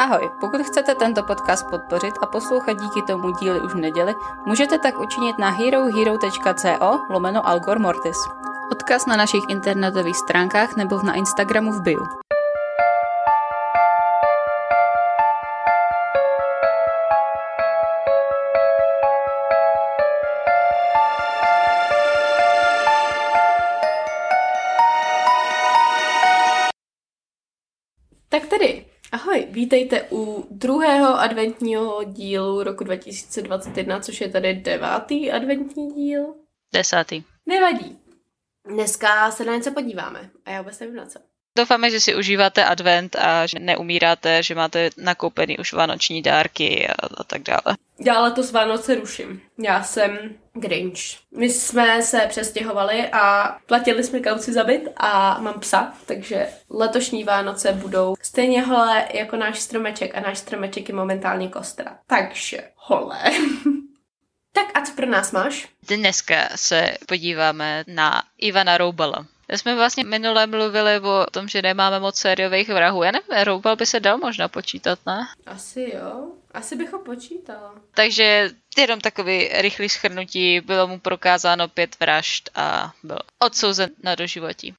Ahoj, pokud chcete tento podcast podpořit a poslouchat díky tomu díly už v neděli, můžete tak učinit na herohero.co lomeno Algor Mortis. Odkaz na našich internetových stránkách nebo na Instagramu v bio. Ahoj, vítejte u druhého adventního dílu roku 2021, což je tady devátý adventní díl. Desátý. Nevadí. Dneska se na něco podíváme a já vůbec nevím na co. Doufáme, že si užíváte advent a že neumíráte, že máte nakoupený už vánoční dárky a, a tak dále. Já letos Vánoce ruším. Já jsem Grinch. My jsme se přestěhovali a platili jsme kauci za byt a mám psa, takže letošní Vánoce budou stejně holé jako náš stromeček a náš stromeček je momentálně kostra. Takže holé. tak a co pro nás máš? Dneska se podíváme na Ivana Roubala. My jsme vlastně minule mluvili o tom, že nemáme moc sériových vrahů. Já nevím, Roubal by se dal možná počítat, ne? Asi jo. Asi bych ho počítal. Takže jenom takový rychlý schrnutí. Bylo mu prokázáno pět vražd a byl odsouzen na doživotí.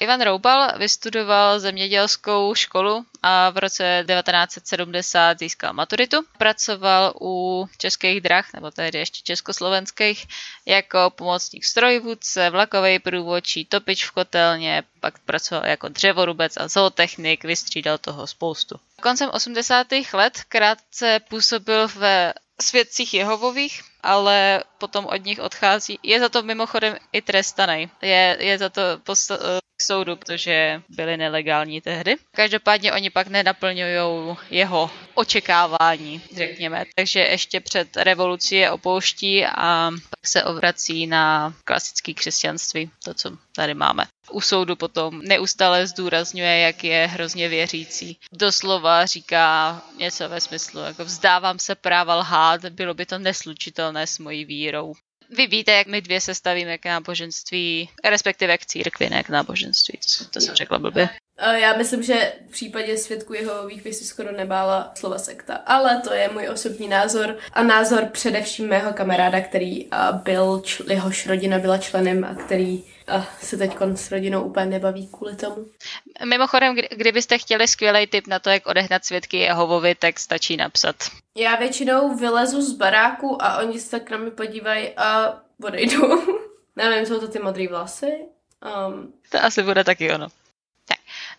Ivan Roubal vystudoval zemědělskou školu a v roce 1970 získal maturitu. Pracoval u českých drah, nebo tehdy ještě československých, jako pomocník strojvůdce, vlakový průvodčí, topič v kotelně, pak pracoval jako dřevorubec a zootechnik, vystřídal toho spoustu. Koncem 80. let krátce působil ve svědcích Jehovových, ale potom od nich odchází. Je za to mimochodem i trestaný. Je, je za to posta- k soudu, protože byli nelegální tehdy. Každopádně oni pak nenaplňují jeho očekávání, řekněme. Takže ještě před revolucí je opouští a pak se obrací na klasické křesťanství, to, co tady máme. U soudu potom neustále zdůrazňuje, jak je hrozně věřící. Doslova říká něco ve smyslu, jako vzdávám se práva lhát, bylo by to neslučitelné s mojí vírou. Vy víte, jak my dvě se stavíme k náboženství, respektive k církvi, ne k náboženství. To, to jsem řekla blbě. Já myslím, že v případě svědků Jehovových by si skoro nebála slova sekta, ale to je můj osobní názor a názor především mého kamaráda, který byl, jehož rodina byla členem a který se teď s rodinou úplně nebaví kvůli tomu. Mimochodem, kdybyste chtěli skvělý tip na to, jak odehnat svědky Jehovovi, tak stačí napsat. Já většinou vylezu z baráku a oni se tak na mě podívají a odejdou. Nevím, jsou to ty modré vlasy? Um, to asi bude taky ono.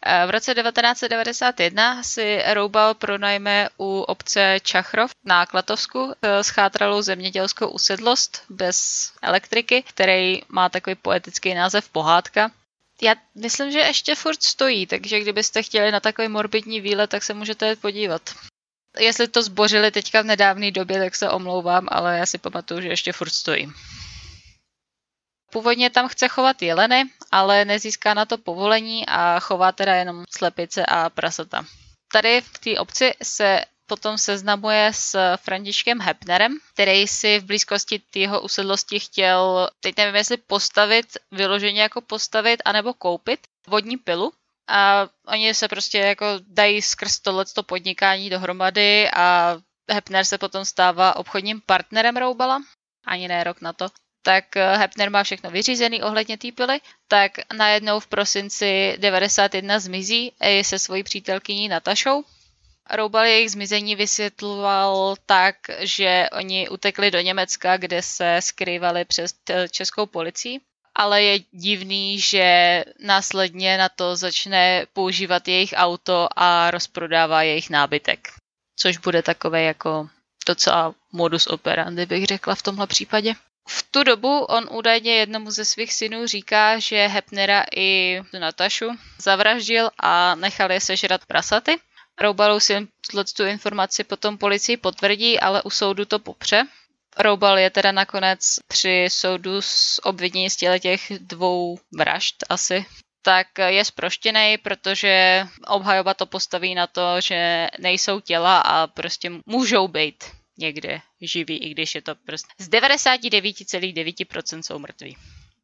Tak. V roce 1991 si Roubal pronajme u obce Čachrov na Klatovsku schátralou zemědělskou usedlost bez elektriky, který má takový poetický název Pohádka. Já myslím, že ještě furt stojí, takže kdybyste chtěli na takový morbidní výlet, tak se můžete podívat. Jestli to zbořili teďka v nedávné době, tak se omlouvám, ale já si pamatuju, že ještě furt stojí. Původně tam chce chovat jeleny, ale nezíská na to povolení a chová teda jenom slepice a prasata. Tady v té obci se potom seznamuje s Františkem Hepnerem, který si v blízkosti jeho usedlosti chtěl, teď nevím jestli postavit, vyloženě jako postavit, anebo koupit vodní pilu. A oni se prostě jako dají skrz tohleto podnikání dohromady a Hepner se potom stává obchodním partnerem Roubala, ani ne rok na to tak Hepner má všechno vyřízený ohledně té pily, tak najednou v prosinci 91 zmizí se svojí přítelkyní Natašou. Roubal jejich zmizení vysvětloval tak, že oni utekli do Německa, kde se skrývali přes českou policii. Ale je divný, že následně na to začne používat jejich auto a rozprodává jejich nábytek. Což bude takové jako docela modus operandi, bych řekla v tomhle případě. V tu dobu on údajně jednomu ze svých synů říká, že Hepnera i Natašu zavraždil a nechal je sežrat prasaty. Roubalou si tu informaci potom policii potvrdí, ale u soudu to popře. Roubal je teda nakonec při soudu s obvinění z těch dvou vražd asi tak je zproštěný, protože obhajoba to postaví na to, že nejsou těla a prostě můžou být někde živí, i když je to prostě z 99,9% jsou mrtví.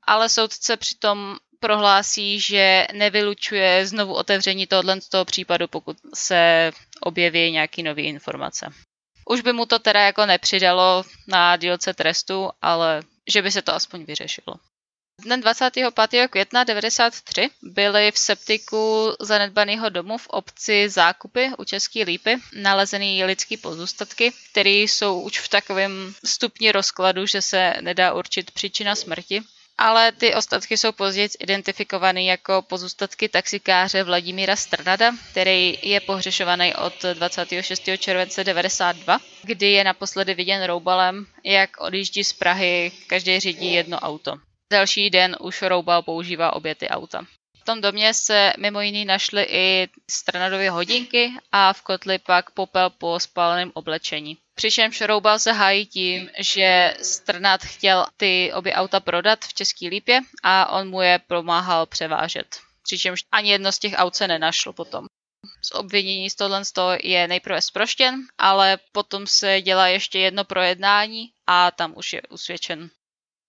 Ale soudce přitom prohlásí, že nevylučuje znovu otevření tohoto toho případu, pokud se objeví nějaký nové informace. Už by mu to teda jako nepřidalo na dílce trestu, ale že by se to aspoň vyřešilo. Dne 25. května 1993 byly v septiku zanedbaného domu v obci Zákupy u České lípy nalezený lidský pozůstatky, které jsou už v takovém stupni rozkladu, že se nedá určit příčina smrti. Ale ty ostatky jsou později identifikované jako pozůstatky taxikáře Vladimíra Strnada, který je pohřešovaný od 26. července 92, kdy je naposledy viděn roubalem, jak odjíždí z Prahy, každý řídí jedno auto. Další den už Roubal používá obě ty auta. V tom domě se mimo jiný našly i stranadové hodinky a v kotli pak popel po spáleném oblečení. Přičemž Roubal se hájí tím, že Strnad chtěl ty obě auta prodat v České lípě a on mu je pomáhal převážet. Přičemž ani jedno z těch aut se nenašlo potom. Z obvinění z tohle je nejprve zproštěn, ale potom se dělá ještě jedno projednání a tam už je usvědčen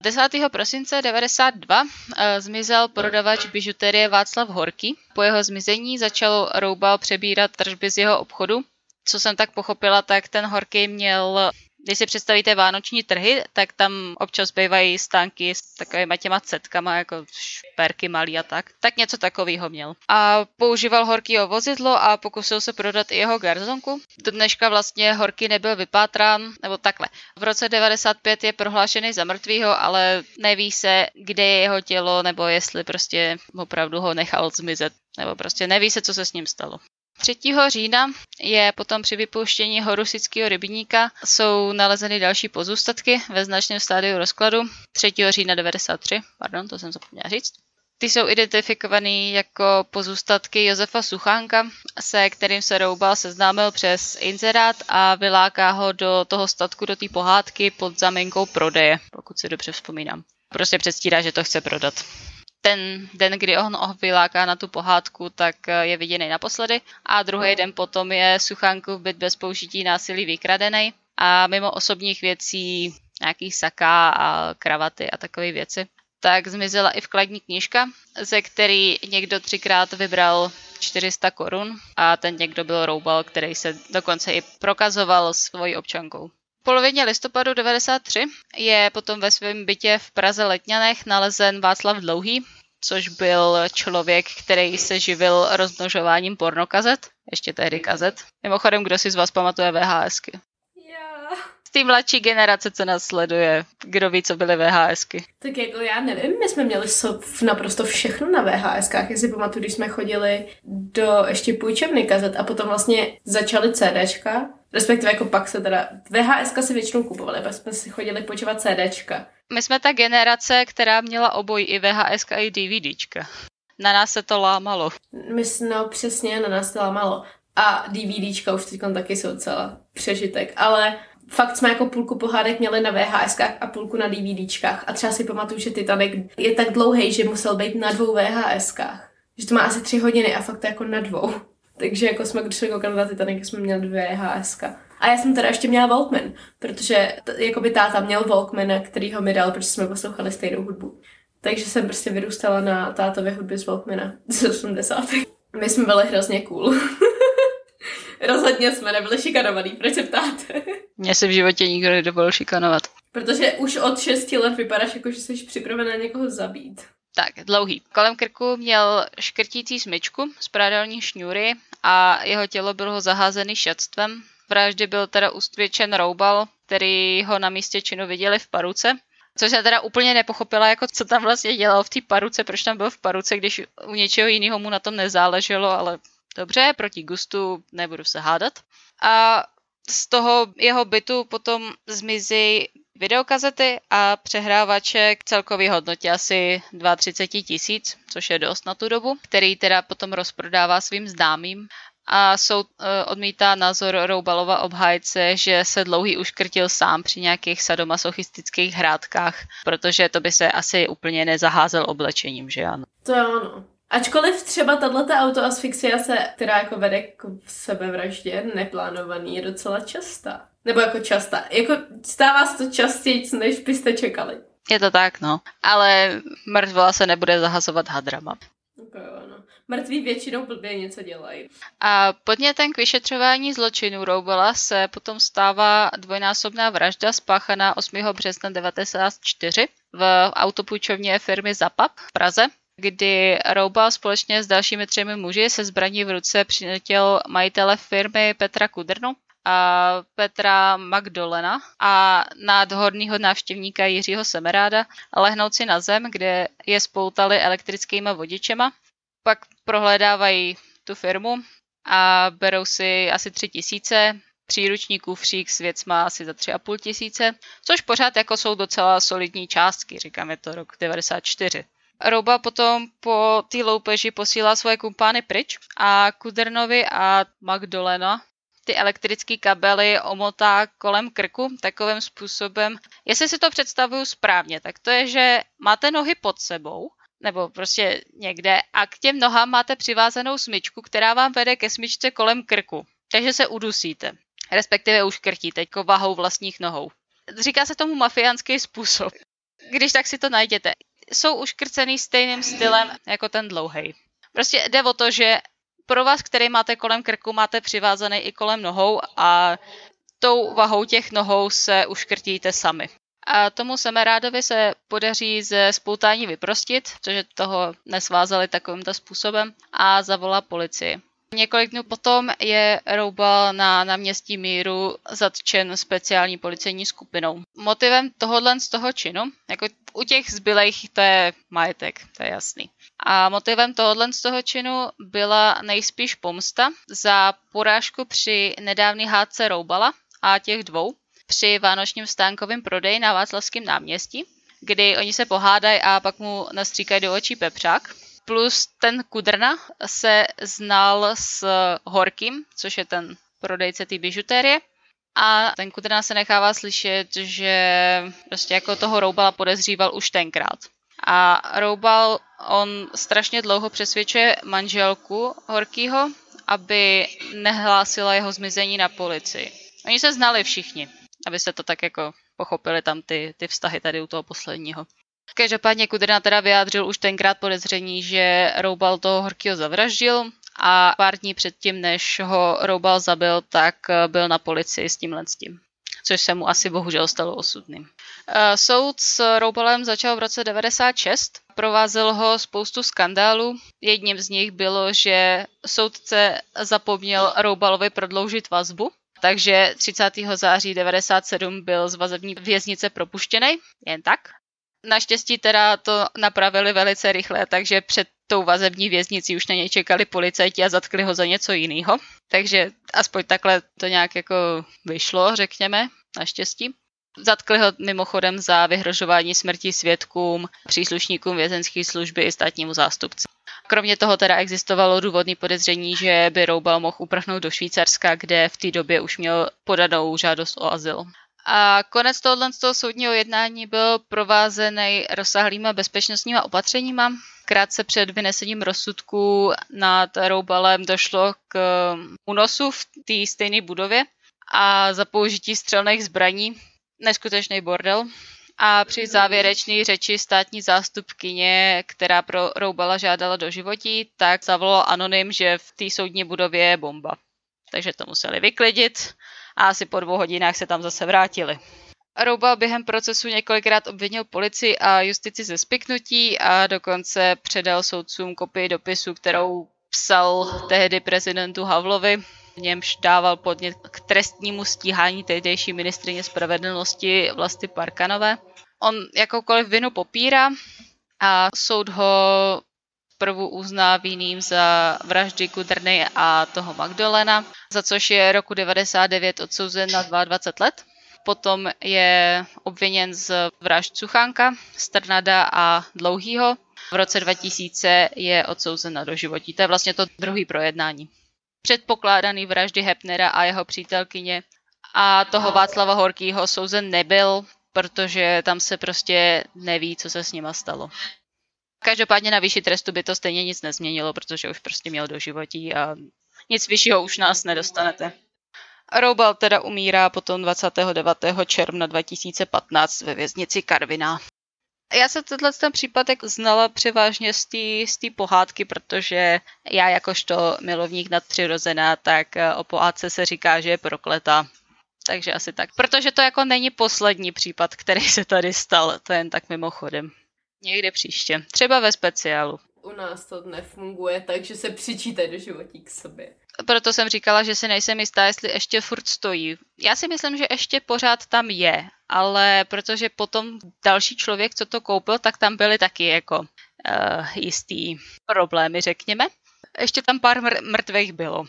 10. prosince 92 eh, zmizel prodavač bižuterie Václav Horký. Po jeho zmizení začal Roubal přebírat tržby z jeho obchodu. Co jsem tak pochopila, tak ten Horký měl když si představíte vánoční trhy, tak tam občas bývají stánky s takovými těma cetkama, jako šperky malý a tak. Tak něco takového měl. A používal Horkýho vozidlo a pokusil se prodat i jeho garzonku. Do dneška vlastně Horký nebyl vypátrán, nebo takhle. V roce 95 je prohlášený za mrtvýho, ale neví se, kde je jeho tělo, nebo jestli prostě opravdu ho nechal zmizet. Nebo prostě neví se, co se s ním stalo. 3. října je potom při vypouštění horusického rybníka jsou nalezeny další pozůstatky ve značném stádiu rozkladu 3. října 93, pardon, to jsem zapomněla říct. Ty jsou identifikovaný jako pozůstatky Josefa Suchánka, se kterým se Roubal seznámil přes inzerát a vyláká ho do toho statku, do té pohádky pod záminkou prodeje, pokud si dobře vzpomínám. Prostě předstírá, že to chce prodat ten den, kdy on ho vyláká na tu pohádku, tak eh, je viděný naposledy. A druhý den potom je Suchánku byt bez použití násilí vykradený. A mimo osobních věcí, nějaký saka a kravaty a takové věci, tak zmizela i vkladní knížka, ze který někdo třikrát vybral 400 korun a ten někdo byl roubal, který se dokonce i prokazoval svojí občankou. V polovině listopadu 93 je potom ve svém bytě v Praze Letňanech nalezen Václav Dlouhý, což byl člověk, který se živil rozmnožováním pornokazet, ještě tehdy kazet. Mimochodem, kdo si z vás pamatuje VHSky? Já. Z té mladší generace, co nás sleduje, kdo ví, co byly VHSky? Tak jako já nevím, my jsme měli so, naprosto všechno na VHSkách. Já si pamatuju, když jsme chodili do ještě půjčovny kazet a potom vlastně začaly CDčka, respektive jako pak se teda, VHSka si většinou kupovali, pak jsme si chodili počívat CDčka. My jsme ta generace, která měla oboj i VHS i DVDčka. Na nás se to lámalo. My jsme, no přesně, na nás to lámalo. A DVDčka už teď taky jsou celá přežitek, ale fakt jsme jako půlku pohádek měli na VHS a půlku na DVDčkách. A třeba si pamatuju, že Titanic je tak dlouhý, že musel být na dvou VHS. Že to má asi tři hodiny a fakt to jako na dvou. Takže jako jsme, když jsme koukali na Titanic, jsme měli dvě VHS. A já jsem teda ještě měla Walkman, protože t- jako by táta měl Walkman, který ho mi dal, protože jsme poslouchali stejnou hudbu. Takže jsem prostě vyrůstala na tátově hudbě z Walkmana z 80. My jsme byli hrozně cool. Rozhodně jsme nebyli šikanovaný, proč se ptáte? Mně se v životě nikdo nedovolil šikanovat. Protože už od 6 let vypadáš jako, že jsi připravená někoho zabít. Tak, dlouhý. Kolem krku měl škrtící smyčku z prádelní šňůry a jeho tělo bylo zaházený šatstvem. Vraždě byl teda ustvěčen roubal, který ho na místě činu viděli v paruce. Což já teda úplně nepochopila, jako co tam vlastně dělal v té paruce, proč tam byl v paruce, když u něčeho jiného mu na tom nezáleželo, ale dobře, proti gustu nebudu se hádat. A z toho jeho bytu potom zmizí videokazety a přehrávače k celkové hodnotě asi 32 tisíc, což je dost na tu dobu, který teda potom rozprodává svým známým a soud e, odmítá názor Roubalova obhájce, že se dlouhý uškrtil sám při nějakých sadomasochistických hrádkách, protože to by se asi úplně nezaházel oblečením, že ano. To ano. Ačkoliv třeba tato autoasfixia která jako vede k sebevraždě neplánovaný, je docela častá. Nebo jako častá. Jako stává se to častěji, než byste čekali. Je to tak, no. Ale mrtvola se nebude zahazovat hadrama. Okay, no. Mrtví většinou blbě něco dělají. A podnětem k vyšetřování zločinu Roubela se potom stává dvojnásobná vražda spáchaná 8. března 1994 v autopůjčovně firmy Zapap v Praze, kdy Roubal společně s dalšími třemi muži se zbraní v ruce přinetěl majitele firmy Petra Kudrnu a Petra Magdolena a nádhorného návštěvníka Jiřího Semeráda lehnout si na zem, kde je spoutali elektrickýma vodičema. Pak prohledávají tu firmu a berou si asi tři tisíce, příručníků kufřík s věcma asi za tři a půl tisíce, což pořád jako jsou docela solidní částky, říkám, je to rok 94. Rouba potom po té loupeži posílá svoje kumpány pryč a Kudernovi a Magdolena ty elektrické kabely omotá kolem krku takovým způsobem. Jestli si to představuju správně, tak to je, že máte nohy pod sebou, nebo prostě někde a k těm nohám máte přivázanou smyčku, která vám vede ke smyčce kolem krku. Takže se udusíte. Respektive už krtíte jako vahou vlastních nohou. Říká se tomu mafiánský způsob. Když tak si to najděte. Jsou už krcený stejným stylem jako ten dlouhý. Prostě jde o to, že pro vás, který máte kolem krku, máte přivázaný i kolem nohou a tou vahou těch nohou se uškrtíte sami. A tomu Semerádovi se podaří ze spoutání vyprostit, protože toho nesvázali takovýmto způsobem a zavolá policii. Několik dnů potom je Roubal na náměstí Míru zatčen speciální policejní skupinou. Motivem tohohle z toho činu, jako u těch zbylejch to je majetek, to je jasný. A motivem tohohle z toho činu byla nejspíš pomsta za porážku při nedávný hádce Roubala a těch dvou při vánočním stánkovém prodeji na Václavském náměstí, kdy oni se pohádají a pak mu nastříkají do očí pepřák. Plus ten Kudrna se znal s Horkým, což je ten prodejce té bižutérie. A ten Kudrna se nechává slyšet, že prostě jako toho Roubala podezříval už tenkrát. A Roubal, on strašně dlouho přesvědčuje manželku Horkýho, aby nehlásila jeho zmizení na policii. Oni se znali všichni, abyste to tak jako pochopili tam ty, ty vztahy tady u toho posledního. Každopádně Kudrna teda vyjádřil už tenkrát podezření, že Roubal toho Horkýho zavraždil a pár dní předtím, než ho Roubal zabil, tak byl na policii s tímhle s tím což se mu asi bohužel stalo osudným. Eh, soud s Roubalem začal v roce 96. Provázel ho spoustu skandálů. Jedním z nich bylo, že soudce zapomněl Roubalovi prodloužit vazbu, takže 30. září 97 byl z vazební věznice propuštěný, jen tak. Naštěstí teda to napravili velice rychle, takže před tou vazební věznicí už na něj čekali policajti a zatkli ho za něco jiného. Takže aspoň takhle to nějak jako vyšlo, řekněme, naštěstí. Zatkli ho mimochodem za vyhrožování smrti svědkům, příslušníkům vězenské služby i státnímu zástupci. Kromě toho teda existovalo důvodný podezření, že by Roubal mohl uprchnout do Švýcarska, kde v té době už měl podanou žádost o azyl. A konec tohoto toho soudního jednání byl provázený rozsáhlýma bezpečnostníma opatřeníma. Krátce před vynesením rozsudku nad Roubalem došlo k únosu v té stejné budově a za použití střelných zbraní. Neskutečný bordel. A při závěrečné řeči státní zástupkyně, která pro Roubala žádala do životí, tak zavolal anonym, že v té soudní budově je bomba. Takže to museli vyklidit a asi po dvou hodinách se tam zase vrátili. Roubal během procesu několikrát obvinil policii a justici ze spiknutí a dokonce předal soudcům kopii dopisu, kterou psal tehdy prezidentu Havlovi. V němž dával podnět k trestnímu stíhání tehdejší ministrině spravedlnosti Vlasty Parkanové. On jakoukoliv vinu popírá a soud ho zprvu uzná vinným za vraždy Kudrny a toho Magdalena, za což je roku 99 odsouzen na 22 let. Potom je obviněn z vražd Suchánka, Strnada a Dlouhýho. V roce 2000 je odsouzen na doživotí. To je vlastně to druhý projednání. Předpokládaný vraždy Hepnera a jeho přítelkyně a toho Václava Horkýho souzen nebyl, protože tam se prostě neví, co se s nima stalo. Každopádně na vyšší trestu by to stejně nic nezměnilo, protože už prostě měl do životí a nic vyššího už nás nedostanete. Roubal teda umírá potom 29. června 2015 ve věznici Karviná. Já se tenhle ten případ jak znala převážně z té pohádky, protože já jakožto milovník nadpřirozená, tak eh, o pohádce se říká, že je prokleta. Takže asi tak. Protože to jako není poslední případ, který se tady stal, to jen tak mimochodem. Někdy příště. Třeba ve speciálu. U nás to nefunguje, takže se přičítají do životí k sobě. Proto jsem říkala, že si nejsem jistá, jestli ještě furt stojí. Já si myslím, že ještě pořád tam je, ale protože potom další člověk, co to koupil, tak tam byly taky jako uh, jistý problémy, řekněme. Ještě tam pár mr- mrtvých bylo.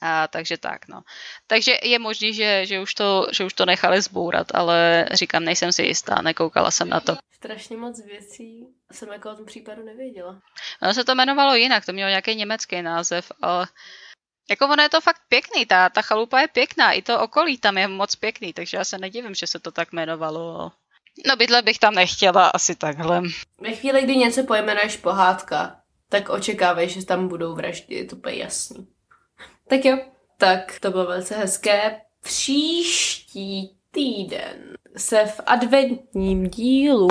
A, takže tak, no. Takže je možný, že, že, už to, že už to nechali zbourat, ale říkám, nejsem si jistá, nekoukala jsem na to. Strašně moc věcí jsem jako o tom případu nevěděla. Ono se to jmenovalo jinak, to mělo nějaký německý název, ale jako ono je to fakt pěkný, ta, ta chalupa je pěkná, i to okolí tam je moc pěkný, takže já se nedivím, že se to tak jmenovalo. No bydle bych tam nechtěla asi takhle. Ve chvíli, kdy něco pojmenuješ pohádka, tak očekávej, že tam budou vraždy, je to úplně jasný. Tak jo, tak to bylo velice hezké. Příští týden se v adventním dílu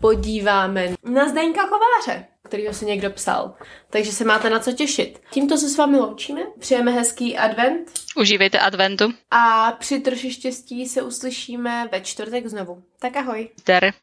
podíváme na Zdeňka Kováře, kterýho si někdo psal. Takže se máte na co těšit. Tímto se s vámi loučíme. Přejeme hezký advent. Užívejte adventu. A při troši štěstí se uslyšíme ve čtvrtek znovu. Tak ahoj. Der.